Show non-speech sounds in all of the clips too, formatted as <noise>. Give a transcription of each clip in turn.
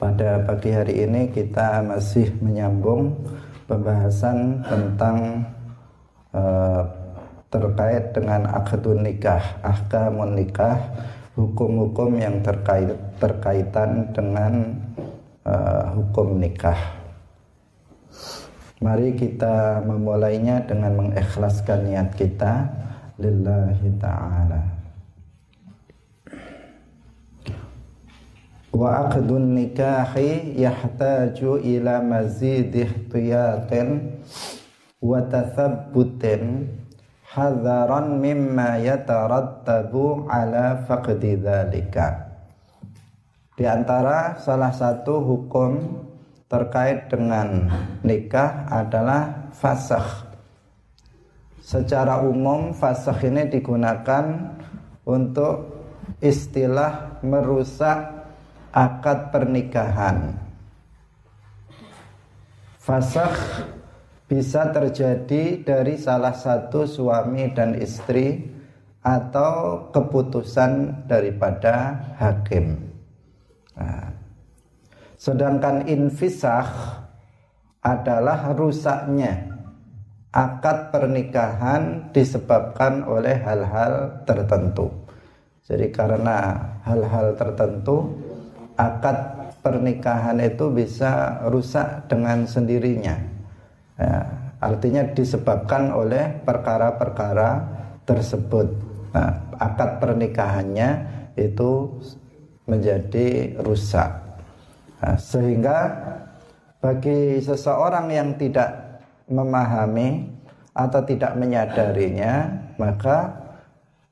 Pada pagi hari ini kita masih menyambung pembahasan tentang uh, terkait dengan akadun nikah, ahkamun nikah, hukum-hukum yang terkait terkaitan dengan uh, hukum nikah. Mari kita memulainya dengan mengikhlaskan niat kita lillahi ta'ala. Wa aqdun nikahi yahtaju ila mazid ihtiyatin wa tathabbutin hadaran mimma yatarattabu ala faqdi dhalika. Di antara salah satu hukum terkait dengan nikah adalah fasakh. Secara umum fasakh ini digunakan untuk istilah merusak akad pernikahan. Fasakh bisa terjadi dari salah satu suami dan istri atau keputusan daripada hakim. Nah, sedangkan infisah adalah rusaknya akad pernikahan disebabkan oleh hal-hal tertentu. Jadi karena hal-hal tertentu akad pernikahan itu bisa rusak dengan sendirinya. Ya, artinya disebabkan oleh perkara-perkara tersebut. Nah, akad pernikahannya itu menjadi rusak. Nah, sehingga bagi seseorang yang tidak memahami atau tidak menyadarinya, maka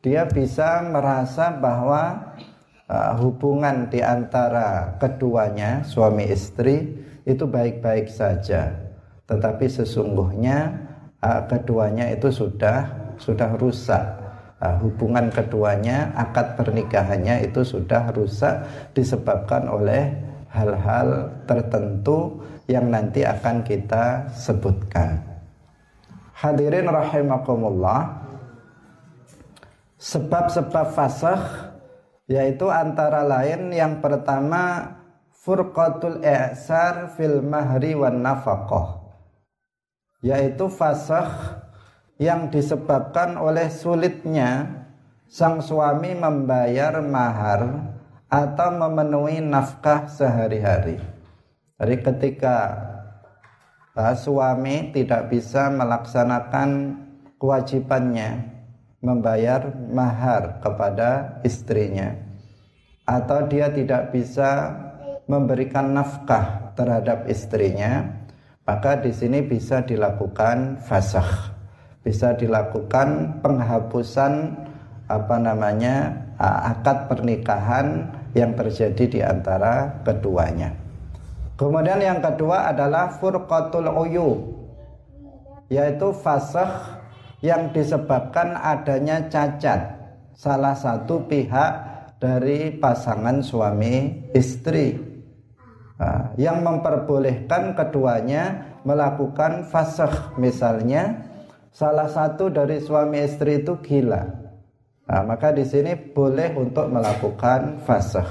dia bisa merasa bahwa uh, hubungan di antara keduanya suami istri itu baik-baik saja. Tetapi sesungguhnya uh, keduanya itu sudah sudah rusak. Uh, hubungan keduanya akad pernikahannya itu sudah rusak disebabkan oleh hal-hal tertentu yang nanti akan kita sebutkan. Hadirin rahimakumullah sebab-sebab fasakh yaitu antara lain yang pertama furqatul i'sar fil mahri wan nafaqah yaitu fasakh yang disebabkan oleh sulitnya sang suami membayar mahar atau memenuhi nafkah sehari-hari. Jadi ketika uh, suami tidak bisa melaksanakan kewajibannya membayar mahar kepada istrinya. Atau dia tidak bisa memberikan nafkah terhadap istrinya maka di sini bisa dilakukan fasakh. Bisa dilakukan penghapusan apa namanya akad pernikahan yang terjadi di antara keduanya. Kemudian yang kedua adalah furqatul uyu yaitu fasakh yang disebabkan adanya cacat. Salah satu pihak dari pasangan suami istri. Nah, yang memperbolehkan keduanya melakukan fasakh misalnya salah satu dari suami istri itu gila. Nah, maka di sini boleh untuk melakukan fasakh.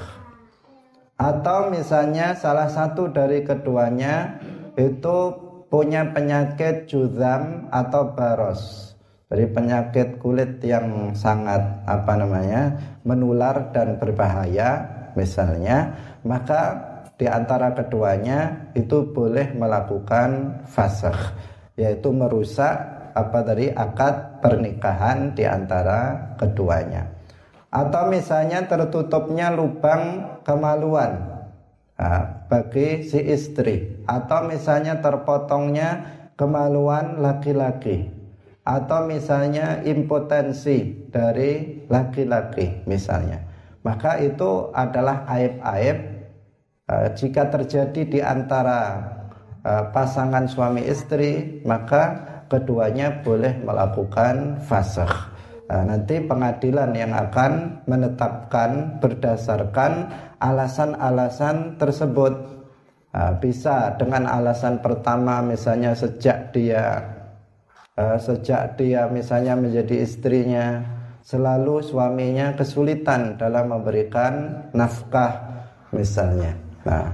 Atau misalnya salah satu dari keduanya itu punya penyakit juzam atau baros dari penyakit kulit yang sangat apa namanya menular dan berbahaya misalnya maka di antara keduanya itu boleh melakukan fasakh yaitu merusak apa dari akad pernikahan di antara keduanya. Atau misalnya tertutupnya lubang kemaluan nah, bagi si istri. Atau misalnya terpotongnya kemaluan laki-laki atau misalnya impotensi dari laki-laki misalnya. Maka itu adalah aib-aib uh, jika terjadi di antara uh, pasangan suami istri maka keduanya boleh melakukan fasakh. Uh, nanti pengadilan yang akan menetapkan berdasarkan alasan-alasan tersebut. Uh, bisa dengan alasan pertama misalnya sejak dia uh, sejak dia misalnya menjadi istrinya selalu suaminya kesulitan dalam memberikan nafkah misalnya. Nah,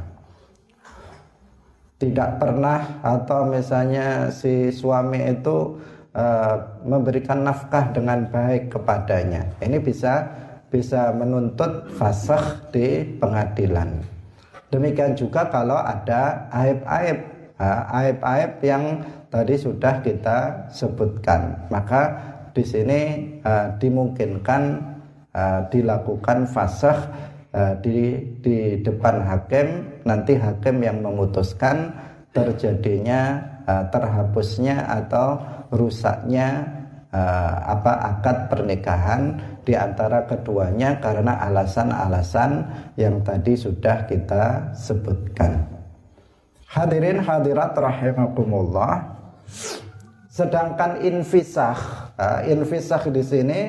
tidak pernah atau misalnya si suami itu uh, memberikan nafkah dengan baik kepadanya. Ini bisa bisa menuntut fasakh di pengadilan. Demikian juga kalau ada aib-aib, aib-aib yang tadi sudah kita sebutkan, maka di sini uh, dimungkinkan uh, dilakukan fasakh uh, di di depan hakim, nanti hakim yang memutuskan terjadinya uh, terhapusnya atau rusaknya uh, apa akad pernikahan di antara keduanya karena alasan-alasan yang tadi sudah kita sebutkan. Hadirin hadirat rahimakumullah. Sedangkan infisah, uh, infisah di sini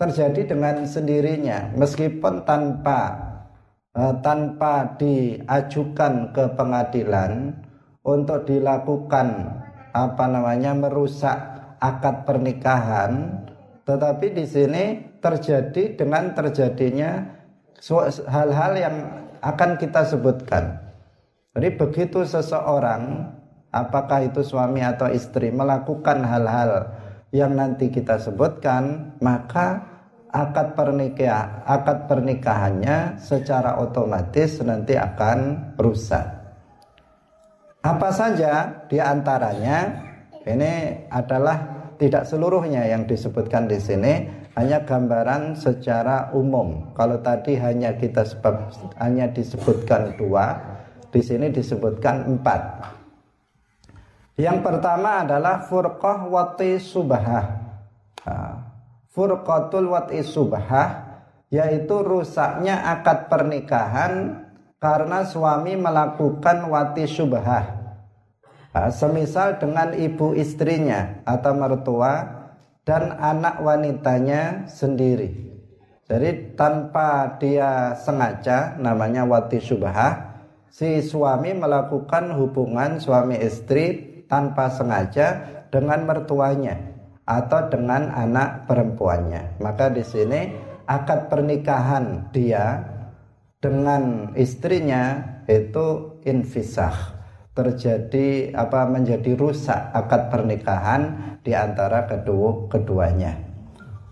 terjadi dengan sendirinya meskipun tanpa uh, tanpa diajukan ke pengadilan untuk dilakukan apa namanya merusak akad pernikahan tetapi di sini terjadi dengan terjadinya hal-hal yang akan kita sebutkan. Jadi begitu seseorang apakah itu suami atau istri melakukan hal-hal yang nanti kita sebutkan, maka akad pernikahan akad pernikahannya secara otomatis nanti akan rusak. Apa saja di antaranya ini adalah tidak seluruhnya yang disebutkan di sini hanya gambaran secara umum. Kalau tadi hanya kita sebab hanya disebutkan dua, di sini disebutkan empat. Yang pertama adalah furqah wati subahah. Furqatul wati subahah yaitu rusaknya akad pernikahan karena suami melakukan wati subahah Ah, semisal dengan ibu istrinya atau mertua dan anak wanitanya sendiri. Jadi tanpa dia sengaja namanya wati subahah si suami melakukan hubungan suami istri tanpa sengaja dengan mertuanya atau dengan anak perempuannya. Maka di sini akad pernikahan dia dengan istrinya itu infisah terjadi apa menjadi rusak akad pernikahan di antara kedua keduanya.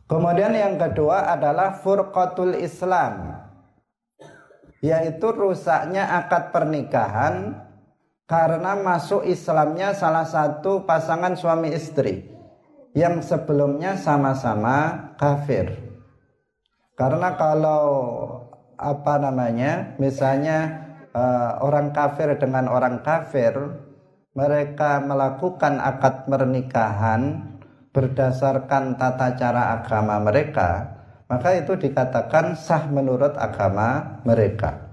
Kemudian yang kedua adalah furqatul Islam yaitu rusaknya akad pernikahan karena masuk Islamnya salah satu pasangan suami istri yang sebelumnya sama-sama kafir. Karena kalau apa namanya, misalnya uh, orang kafir dengan orang kafir mereka melakukan akad pernikahan berdasarkan tata cara agama mereka maka itu dikatakan sah menurut agama mereka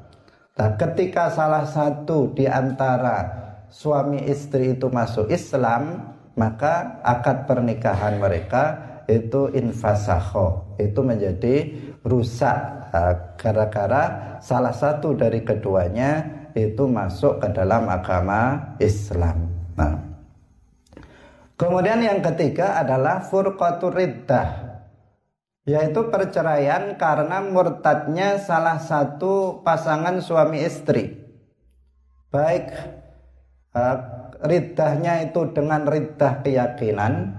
nah ketika salah satu di antara suami istri itu masuk Islam maka akad pernikahan mereka itu infasaho itu menjadi rusak gara-gara salah satu dari keduanya itu masuk ke dalam agama Islam. Nah. Kemudian yang ketiga adalah furqatur riddah yaitu perceraian karena murtadnya salah satu pasangan suami istri. Baik uh, riddahnya itu dengan riddah keyakinan,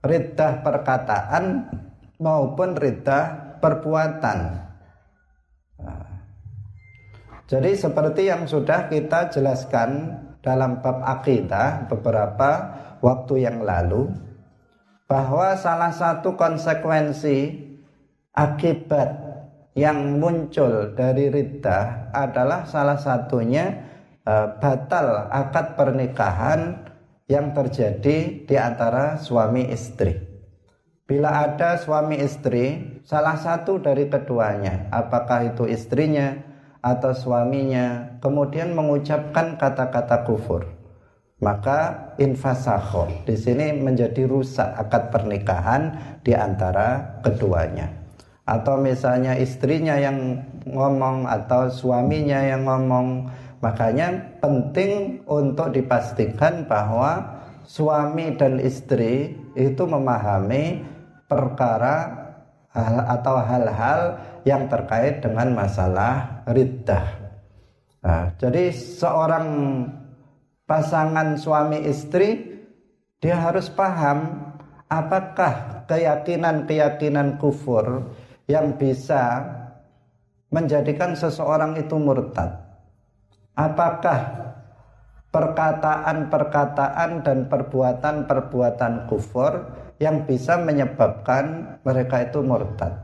riddah perkataan maupun riddah perbuatan. Jadi seperti yang sudah kita jelaskan dalam bab akidah beberapa waktu yang lalu bahwa salah satu konsekuensi akibat yang muncul dari riddah adalah salah satunya e, batal akad pernikahan yang terjadi di antara suami istri. Bila ada suami istri, salah satu dari keduanya, apakah itu istrinya atau suaminya kemudian mengucapkan kata-kata kufur maka infasaho di sini menjadi rusak akad pernikahan di antara keduanya atau misalnya istrinya yang ngomong atau suaminya yang ngomong makanya penting untuk dipastikan bahwa suami dan istri itu memahami perkara atau hal-hal yang terkait dengan masalah riddah. Nah, jadi seorang pasangan suami istri dia harus paham apakah keyakinan-keyakinan kufur yang bisa menjadikan seseorang itu murtad. Apakah perkataan-perkataan dan perbuatan-perbuatan kufur yang bisa menyebabkan mereka itu murtad.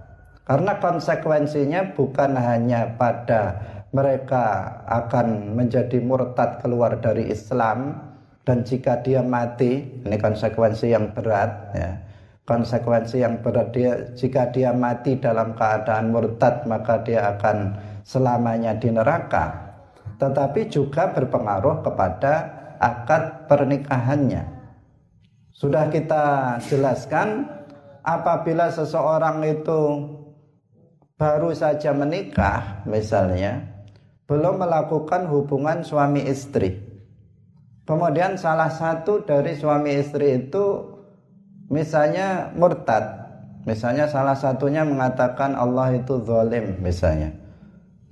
Karena konsekuensinya bukan hanya pada mereka akan menjadi murtad keluar dari Islam. Dan jika dia mati, ini konsekuensi yang berat ya. Konsekuensi yang berat dia jika dia mati dalam keadaan murtad maka dia akan selamanya di neraka. Tetapi juga berpengaruh kepada akad pernikahannya. Sudah kita jelaskan apabila seseorang itu baru saja menikah misalnya belum melakukan hubungan suami istri. Kemudian salah satu dari suami istri itu misalnya murtad. Misalnya salah satunya mengatakan Allah itu zalim misalnya.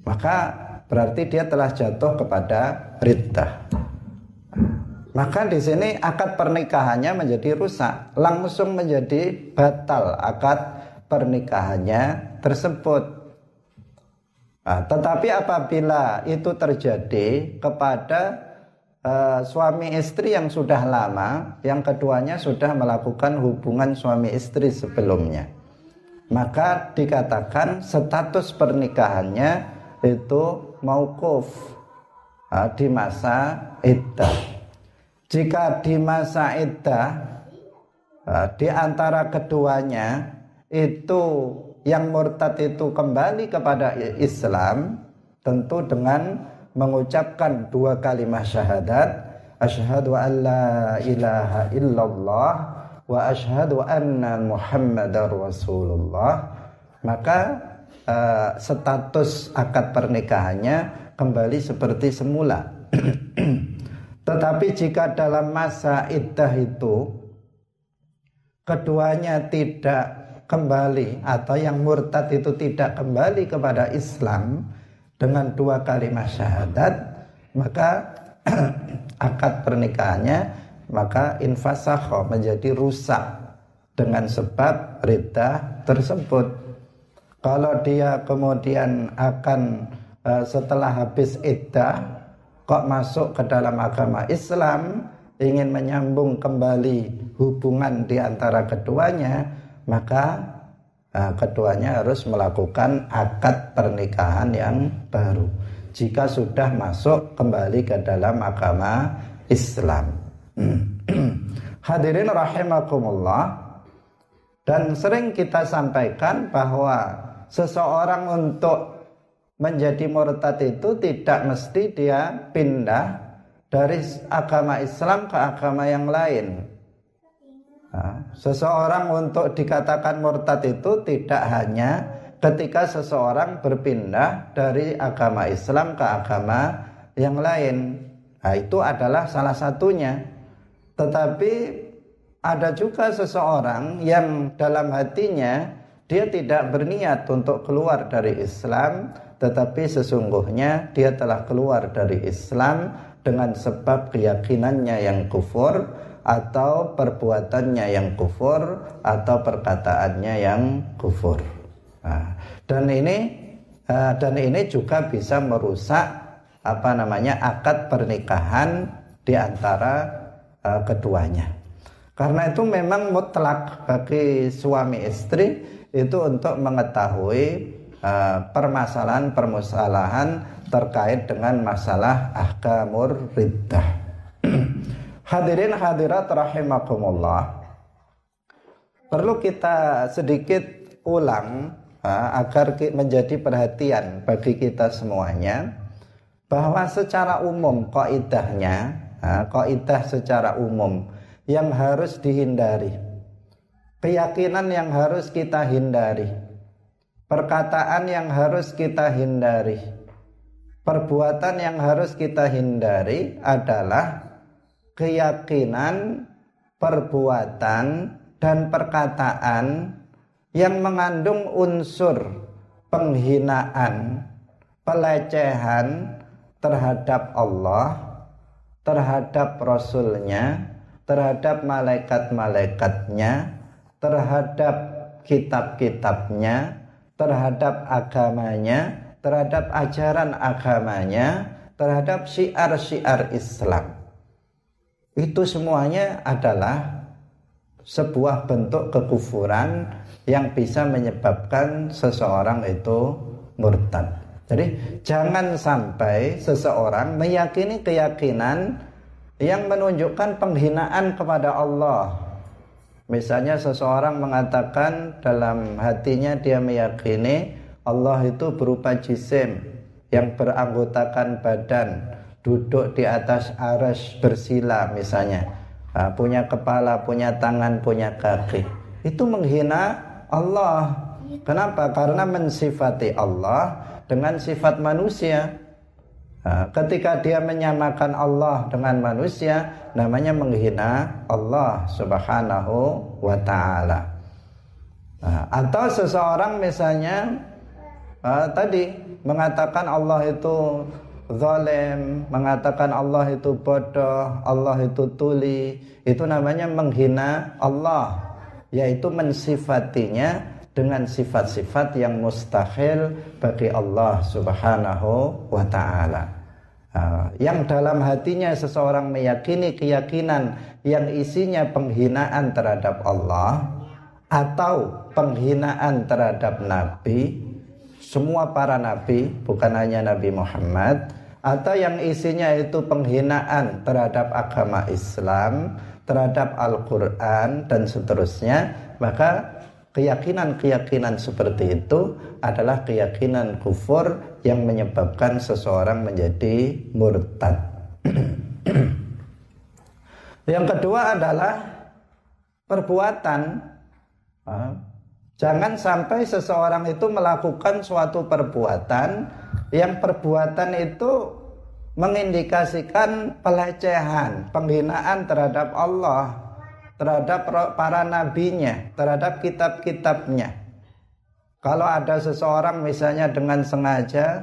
Maka berarti dia telah jatuh kepada riddah. Maka di sini akad pernikahannya menjadi rusak. Langsung menjadi batal akad pernikahannya tersebut nah, tetapi apabila itu terjadi kepada uh, suami istri yang sudah lama, yang keduanya sudah melakukan hubungan suami istri sebelumnya. Maka dikatakan status pernikahannya itu maukuf uh, di masa iddah. Jika di masa iddah uh, di antara keduanya itu yang murtad itu kembali kepada Islam tentu dengan mengucapkan dua kalimat syahadat asyhadu an la ilaha illallah wa asyhadu anna muhammadar rasulullah. Maka uh, status akad pernikahannya kembali seperti semula. <clears throat> Tetapi jika dalam masa iddah itu keduanya tidak kembali atau yang murtad itu tidak kembali kepada Islam dengan dua kalimat syahadat maka <clears throat> akad pernikahannya maka infasakho menjadi rusak dengan sebab rida tersebut. Kalau dia kemudian akan uh, setelah habis iddah kok masuk ke dalam agama Islam ingin menyambung kembali hubungan di antara keduanya maka Nah, keduanya harus melakukan akad pernikahan yang baru. Jika sudah masuk kembali ke dalam agama Islam. <clears throat> Hadirin rahimakumullah. Dan sering kita sampaikan bahwa seseorang untuk menjadi murtad itu tidak mesti dia pindah dari agama Islam ke agama yang lain seseorang untuk dikatakan murtad itu tidak hanya ketika seseorang berpindah dari agama Islam ke agama yang lain. Nah, itu adalah salah satunya. Tetapi ada juga seseorang yang dalam hatinya dia tidak berniat untuk keluar dari Islam, tetapi sesungguhnya dia telah keluar dari Islam dengan sebab keyakinannya yang kufur atau perbuatannya yang kufur atau perkataannya yang kufur. Nah, dan ini uh, dan ini juga bisa merusak apa namanya akad pernikahan di antara uh, keduanya. Karena itu memang mutlak bagi suami istri itu untuk mengetahui uh, permasalahan-permasalahan terkait dengan masalah ahkamur riddah. Hadirin hadirat rahimakumullah. Perlu kita sedikit ulang agar menjadi perhatian bagi kita semuanya bahwa secara umum kaidahnya, kaidah secara umum yang harus dihindari. Keyakinan yang harus kita hindari. Perkataan yang harus kita hindari. Perbuatan yang harus kita hindari adalah keyakinan, perbuatan, dan perkataan yang mengandung unsur penghinaan, pelecehan terhadap Allah terhadap Rasulnya, terhadap malaikat-malaikatnya, terhadap kitab-kitabnya, terhadap agamanya, terhadap ajaran agamanya, terhadap syiar-syiar Islam. Itu semuanya adalah sebuah bentuk kekufuran yang bisa menyebabkan seseorang itu murtad. Jadi jangan sampai seseorang meyakini keyakinan yang menunjukkan penghinaan kepada Allah. Misalnya seseorang mengatakan dalam hatinya dia meyakini Allah itu berupa jisim yang beranggotakan badan, duduk di atas aras bersila misalnya. Nah, punya kepala, punya tangan, punya kaki. Itu menghina Allah. Kenapa? Karena mensifati Allah dengan sifat manusia. Ketika dia menyamakan Allah dengan manusia, namanya menghina Allah Subhanahu wa taala. Atau seseorang misalnya uh, tadi mengatakan Allah itu zalim, mengatakan Allah itu bodoh, Allah itu tuli, itu namanya menghina Allah, yaitu mensifatinya dengan sifat-sifat yang mustahil bagi Allah Subhanahu wa taala. Uh, yang dalam hatinya seseorang meyakini keyakinan yang isinya penghinaan terhadap Allah atau penghinaan terhadap nabi, semua para nabi, bukan hanya Nabi Muhammad, atau yang isinya itu penghinaan terhadap agama Islam, terhadap Al-Qur'an dan seterusnya, maka keyakinan-keyakinan seperti itu adalah keyakinan kufur yang menyebabkan seseorang menjadi murtad. <clears throat> yang kedua adalah perbuatan. Jangan sampai seseorang itu melakukan suatu perbuatan yang perbuatan itu mengindikasikan pelecehan, penghinaan terhadap Allah terhadap para nabinya, terhadap kitab-kitabnya. Kalau ada seseorang misalnya dengan sengaja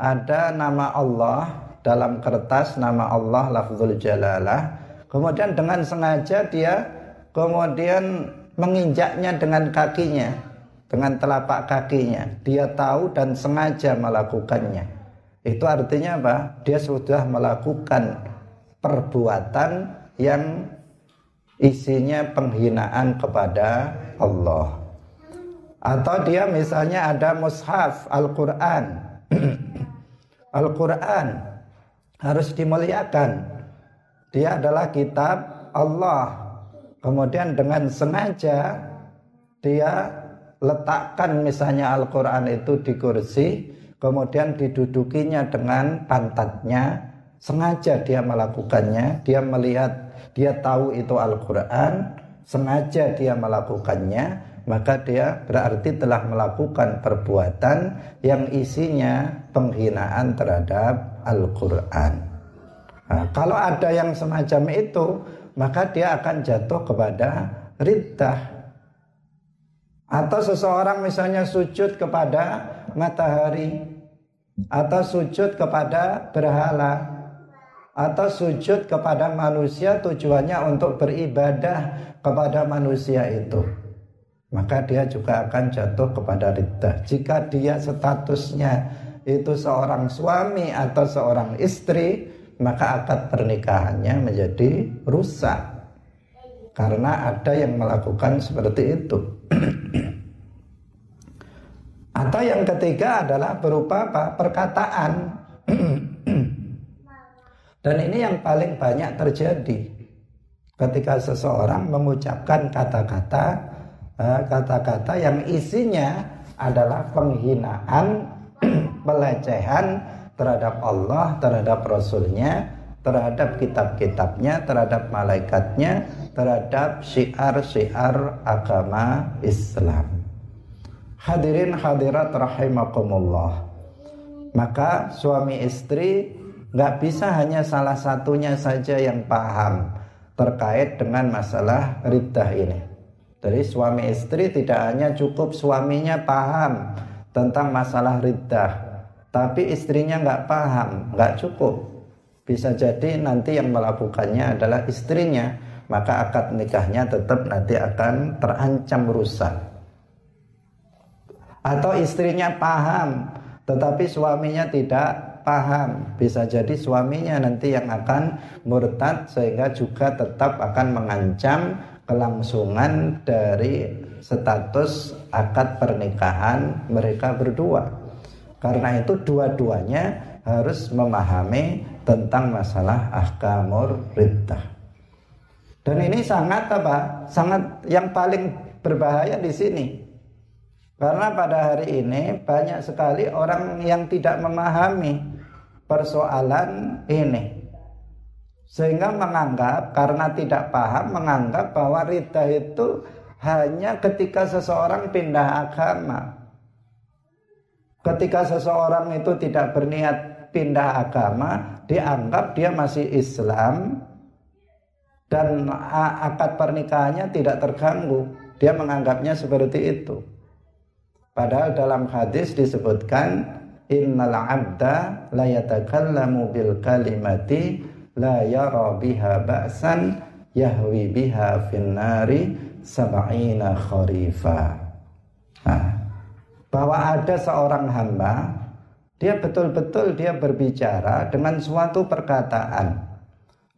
ada nama Allah dalam kertas nama Allah lafzul jalalah, kemudian dengan sengaja dia kemudian menginjaknya dengan kakinya, dengan telapak kakinya. Dia tahu dan sengaja melakukannya. Itu artinya apa? Dia sudah melakukan perbuatan yang isinya penghinaan kepada Allah. Atau dia misalnya ada mushaf Al-Quran. <clears throat> Al-Quran harus dimuliakan. Dia adalah kitab Allah. Kemudian dengan sengaja dia letakkan misalnya Al-Quran itu di kursi, kemudian didudukinya dengan pantatnya, sengaja dia melakukannya, dia melihat dia tahu itu Al-Quran, sengaja dia melakukannya, maka dia berarti telah melakukan perbuatan yang isinya penghinaan terhadap Al-Quran. Nah, kalau ada yang semacam itu, maka dia akan jatuh kepada riddah. Atau seseorang misalnya sujud kepada matahari, atau sujud kepada berhala, atau sujud kepada manusia tujuannya untuk beribadah kepada manusia itu. Maka dia juga akan jatuh kepada riddah jika dia statusnya itu seorang suami atau seorang istri maka akad pernikahannya menjadi rusak. Karena ada yang melakukan seperti itu <clears throat> atau yang ketiga adalah berupa apa? perkataan <clears throat> dan ini yang paling banyak terjadi ketika seseorang mengucapkan kata-kata eh, kata-kata yang isinya adalah penghinaan, <clears throat> pelecehan terhadap Allah, terhadap Rasulnya, terhadap kitab-kitabnya, terhadap malaikatnya, terhadap syiar-syiar agama Islam. Hadirin hadirat rahimakumullah. Maka suami istri nggak bisa hanya salah satunya saja yang paham terkait dengan masalah riddah ini. Jadi suami istri tidak hanya cukup suaminya paham tentang masalah riddah, tapi istrinya nggak paham, nggak cukup. Bisa jadi nanti yang melakukannya adalah istrinya, maka akad nikahnya tetap nanti akan terancam rusak. Atau istrinya paham, tetapi suaminya tidak paham. Bisa jadi suaminya nanti yang akan murtad sehingga juga tetap akan mengancam kelangsungan dari status akad pernikahan mereka berdua. Karena itu dua-duanya harus memahami tentang masalah ahkamur riddah. Dan ini sangat apa? Sangat yang paling berbahaya di sini. Karena pada hari ini banyak sekali orang yang tidak memahami persoalan ini. Sehingga menganggap karena tidak paham menganggap bahwa ridha itu hanya ketika seseorang pindah agama. Ketika seseorang itu tidak berniat pindah agama, dianggap dia masih Islam dan akad pernikahannya tidak terganggu. Dia menganggapnya seperti itu. Padahal dalam hadis disebutkan innal abda la yatakallamu bil kalimati la yara biha ba'san yahwi biha finnari sab'ina kharifa. Nah, bahwa ada seorang hamba dia betul-betul dia berbicara dengan suatu perkataan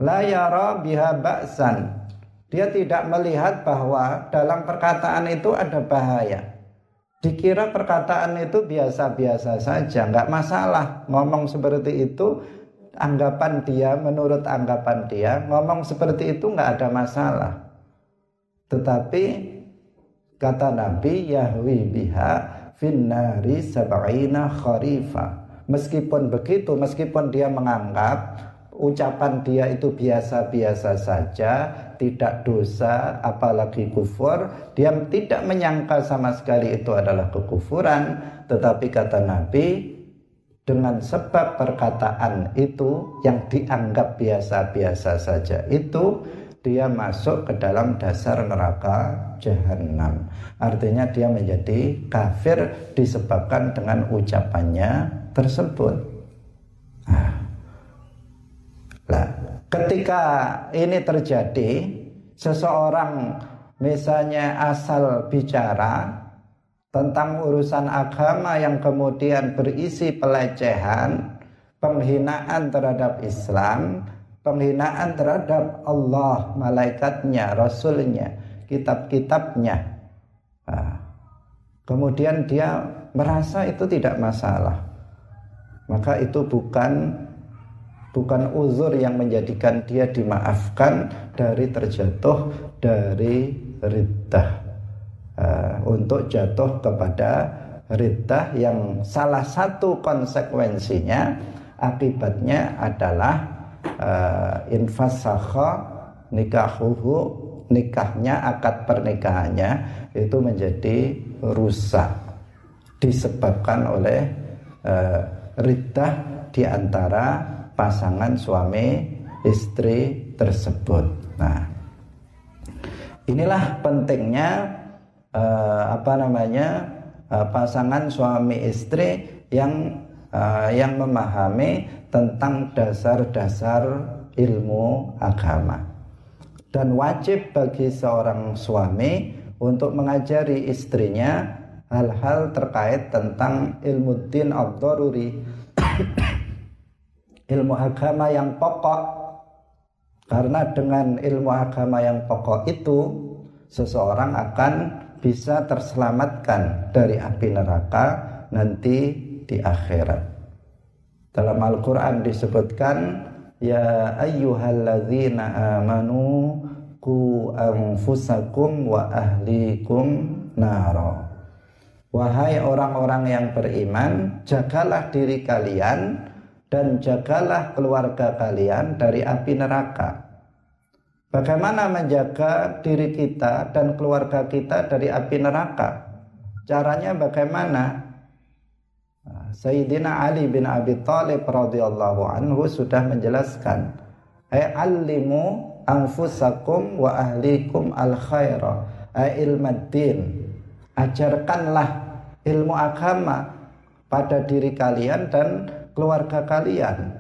la yara biha ba'san. Dia tidak melihat bahwa dalam perkataan itu ada bahaya dikira perkataan itu biasa-biasa saja, nggak masalah ngomong seperti itu. Anggapan dia, menurut anggapan dia, ngomong seperti itu nggak ada masalah. Tetapi kata Nabi Yahwi biha finnari sab'ina kharifa. Meskipun begitu, meskipun dia menganggap ucapan dia itu biasa-biasa saja, tidak dosa, apalagi kufur, dia tidak menyangka sama sekali itu adalah kekufuran, tetapi kata Nabi, dengan sebab perkataan itu yang dianggap biasa-biasa saja itu dia masuk ke dalam dasar neraka jahanam. Artinya dia menjadi kafir disebabkan dengan ucapannya tersebut. Nah, ketika ini terjadi, seseorang misalnya asal bicara tentang urusan agama yang kemudian berisi pelecehan, penghinaan terhadap Islam, penghinaan terhadap Allah, malaikatnya, rasulnya, kitab-kitabnya. Nah, kemudian dia merasa itu tidak masalah. Maka itu bukan bukan uzur yang menjadikan dia dimaafkan dari terjatuh dari riddah uh, untuk jatuh kepada riddah yang salah satu konsekuensinya akibatnya adalah uh, infasakha nikahuhu nikahnya akad pernikahannya itu menjadi rusak disebabkan oleh uh, di antara pasangan suami istri tersebut. Nah, inilah pentingnya uh, apa namanya uh, pasangan suami istri yang uh, yang memahami tentang dasar-dasar ilmu agama dan wajib bagi seorang suami untuk mengajari istrinya hal-hal terkait tentang ilmu din al-daruri <coughs> ilmu agama yang pokok karena dengan ilmu agama yang pokok itu seseorang akan bisa terselamatkan dari api neraka nanti di akhirat. Dalam Al-Qur'an disebutkan ya ayyuhalladzina amanu ku anfusakum wa ahlikum naro. Wahai orang-orang yang beriman, jagalah diri kalian dan jagalah keluarga kalian dari api neraka. Bagaimana menjaga diri kita dan keluarga kita dari api neraka? Caranya bagaimana? Sayyidina Ali bin Abi Thalib radhiyallahu anhu sudah menjelaskan, "Ai allimu anfusakum wa ahlikum al khaira, ai ilmaddin." Ajarkanlah ilmu agama pada diri kalian dan keluarga kalian.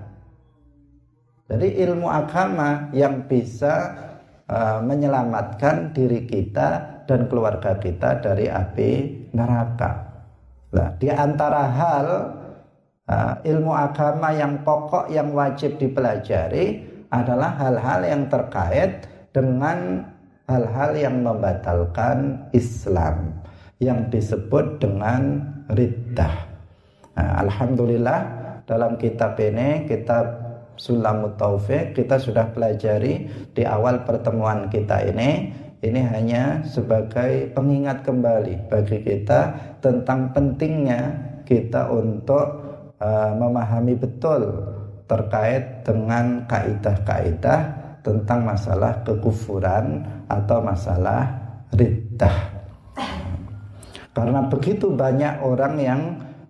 Jadi ilmu agama yang bisa uh, menyelamatkan diri kita dan keluarga kita dari api neraka. Nah, di antara hal uh, ilmu agama yang pokok yang wajib dipelajari adalah hal-hal yang terkait dengan hal-hal yang membatalkan Islam yang disebut dengan riddah. Nah, Alhamdulillah dalam kitab ini kitab Sulamut Taufik kita sudah pelajari di awal pertemuan kita ini ini hanya sebagai pengingat kembali bagi kita tentang pentingnya kita untuk uh, memahami betul terkait dengan kaidah-kaidah tentang masalah kekufuran atau masalah riddah. Karena begitu banyak orang yang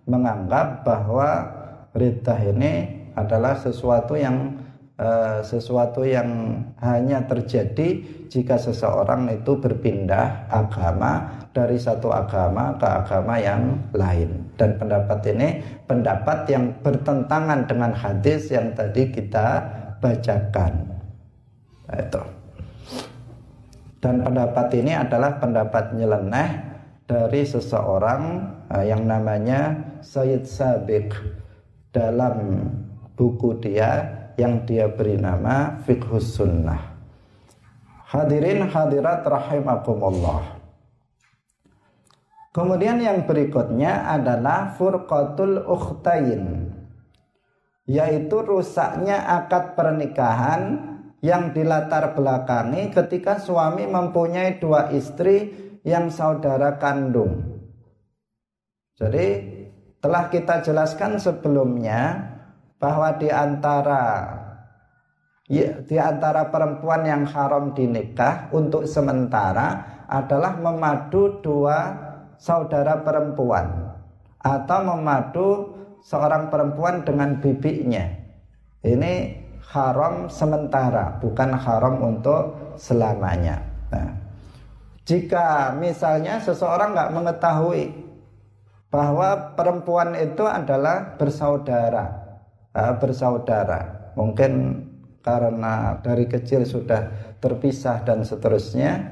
menganggap bahwa riddah ini adalah sesuatu yang uh, sesuatu yang hanya terjadi jika seseorang itu berpindah agama dari satu agama ke agama yang lain. Dan pendapat ini pendapat yang bertentangan dengan hadis yang tadi kita bacakan. Nah, itu. Dan pendapat ini adalah pendapat nyeleneh dari seseorang uh, yang namanya Sayyid Sabiq dalam buku dia yang dia beri nama Fiqhus Sunnah. Hadirin hadirat rahimakumullah. Kemudian yang berikutnya adalah furqatul ukhtain yaitu rusaknya akad pernikahan yang dilatar belakangi ketika suami mempunyai dua istri yang saudara kandung. Jadi telah kita jelaskan sebelumnya bahwa di antara ya, di antara perempuan yang haram dinikah untuk sementara adalah memadu dua saudara perempuan atau memadu seorang perempuan dengan bibinya. Ini haram sementara, bukan haram untuk selamanya. Nah, jika misalnya seseorang nggak mengetahui bahwa perempuan itu adalah bersaudara, bersaudara. Mungkin karena dari kecil sudah terpisah dan seterusnya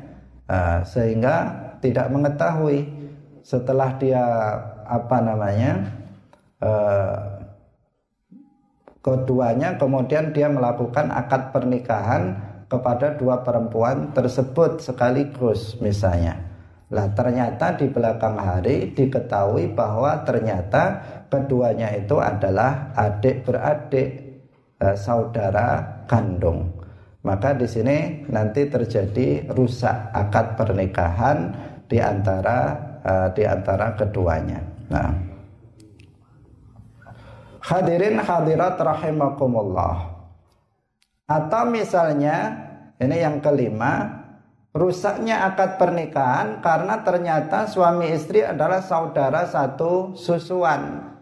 sehingga tidak mengetahui setelah dia apa namanya keduanya kemudian dia melakukan akad pernikahan kepada dua perempuan tersebut sekaligus misalnya lah ternyata di belakang hari diketahui bahwa ternyata keduanya itu adalah adik beradik eh, saudara kandung. Maka di sini nanti terjadi rusak akad pernikahan di antara eh, di antara keduanya. Nah, hadirin hadirat rahimakumullah. Atau misalnya ini yang kelima rusaknya akad pernikahan karena ternyata suami istri adalah saudara satu susuan.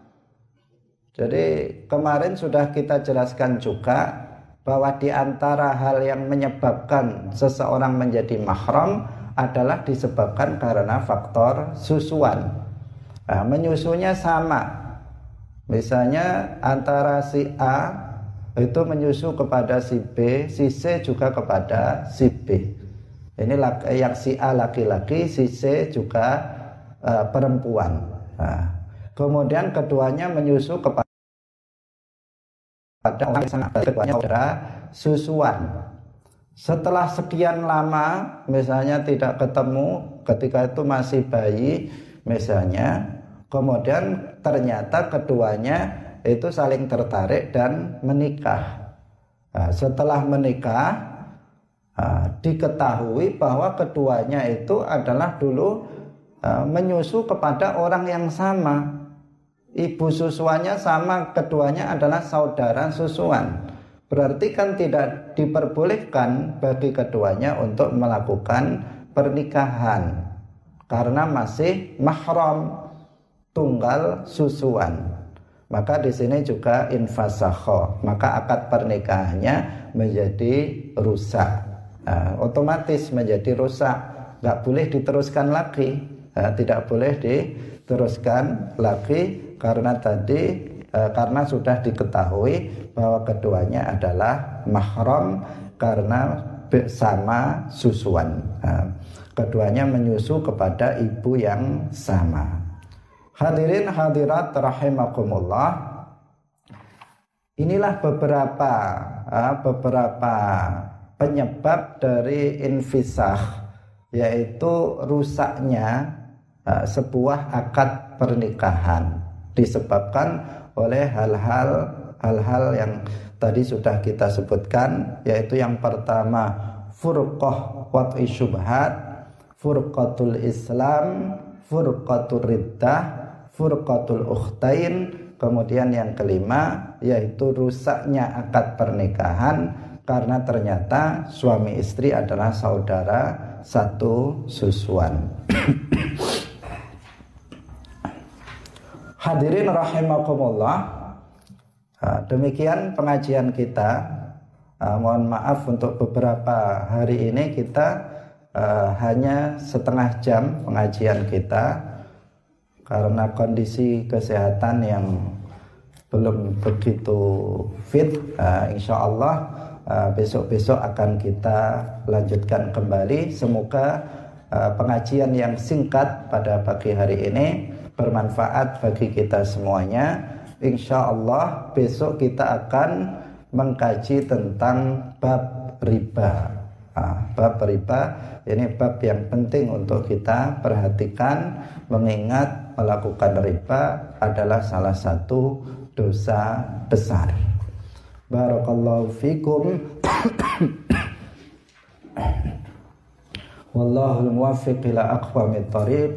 Jadi kemarin sudah kita jelaskan juga bahwa di antara hal yang menyebabkan seseorang menjadi mahram adalah disebabkan karena faktor susuan. Nah, menyusunya sama. Misalnya antara si A itu menyusu kepada si B, si C juga kepada si B. Ini yang si A laki-laki, si C juga uh, perempuan. Nah, kemudian keduanya menyusu kepada orang yang keduanya saudara susuan. Setelah sekian lama, misalnya tidak ketemu, ketika itu masih bayi, misalnya, kemudian ternyata keduanya itu saling tertarik dan menikah. Nah, setelah menikah, uh, diketahui bahwa keduanya itu adalah dulu uh, menyusu kepada orang yang sama. Ibu susuannya sama, keduanya adalah saudara susuan. Berarti kan tidak diperbolehkan bagi keduanya untuk melakukan pernikahan karena masih mahram tunggal susuan. Maka di sini juga infasakho, maka akad pernikahannya menjadi rusak nah, otomatis menjadi rusak nggak boleh diteruskan lagi nah, tidak boleh diteruskan lagi karena tadi uh, karena sudah diketahui bahwa keduanya adalah mahram karena sama susuan. Uh, keduanya menyusu kepada ibu yang sama. Hadirin hadirat rahimakumullah. Inilah beberapa uh, beberapa penyebab dari infisah yaitu rusaknya uh, sebuah akad pernikahan disebabkan oleh hal-hal hal-hal yang tadi sudah kita sebutkan yaitu yang pertama furqah wat'i syubhat furqatul islam furqatul riddah furqatul ukhtain kemudian yang kelima yaitu rusaknya akad pernikahan karena ternyata suami istri adalah saudara satu susuan Hadirin rahimakumullah Ah, demikian pengajian kita. Mohon maaf untuk beberapa hari ini kita hanya setengah jam pengajian kita karena kondisi kesehatan yang belum begitu fit. Insya Allah besok-besok akan kita lanjutkan kembali. Semoga pengajian yang singkat pada pagi hari ini bermanfaat bagi kita semuanya insya Allah besok kita akan mengkaji tentang bab riba. Nah, bab riba ini bab yang penting untuk kita perhatikan mengingat melakukan riba adalah salah satu dosa besar. Barakallahu fikum. <coughs> Wallahul muwaffiq ila aqwamit thariq.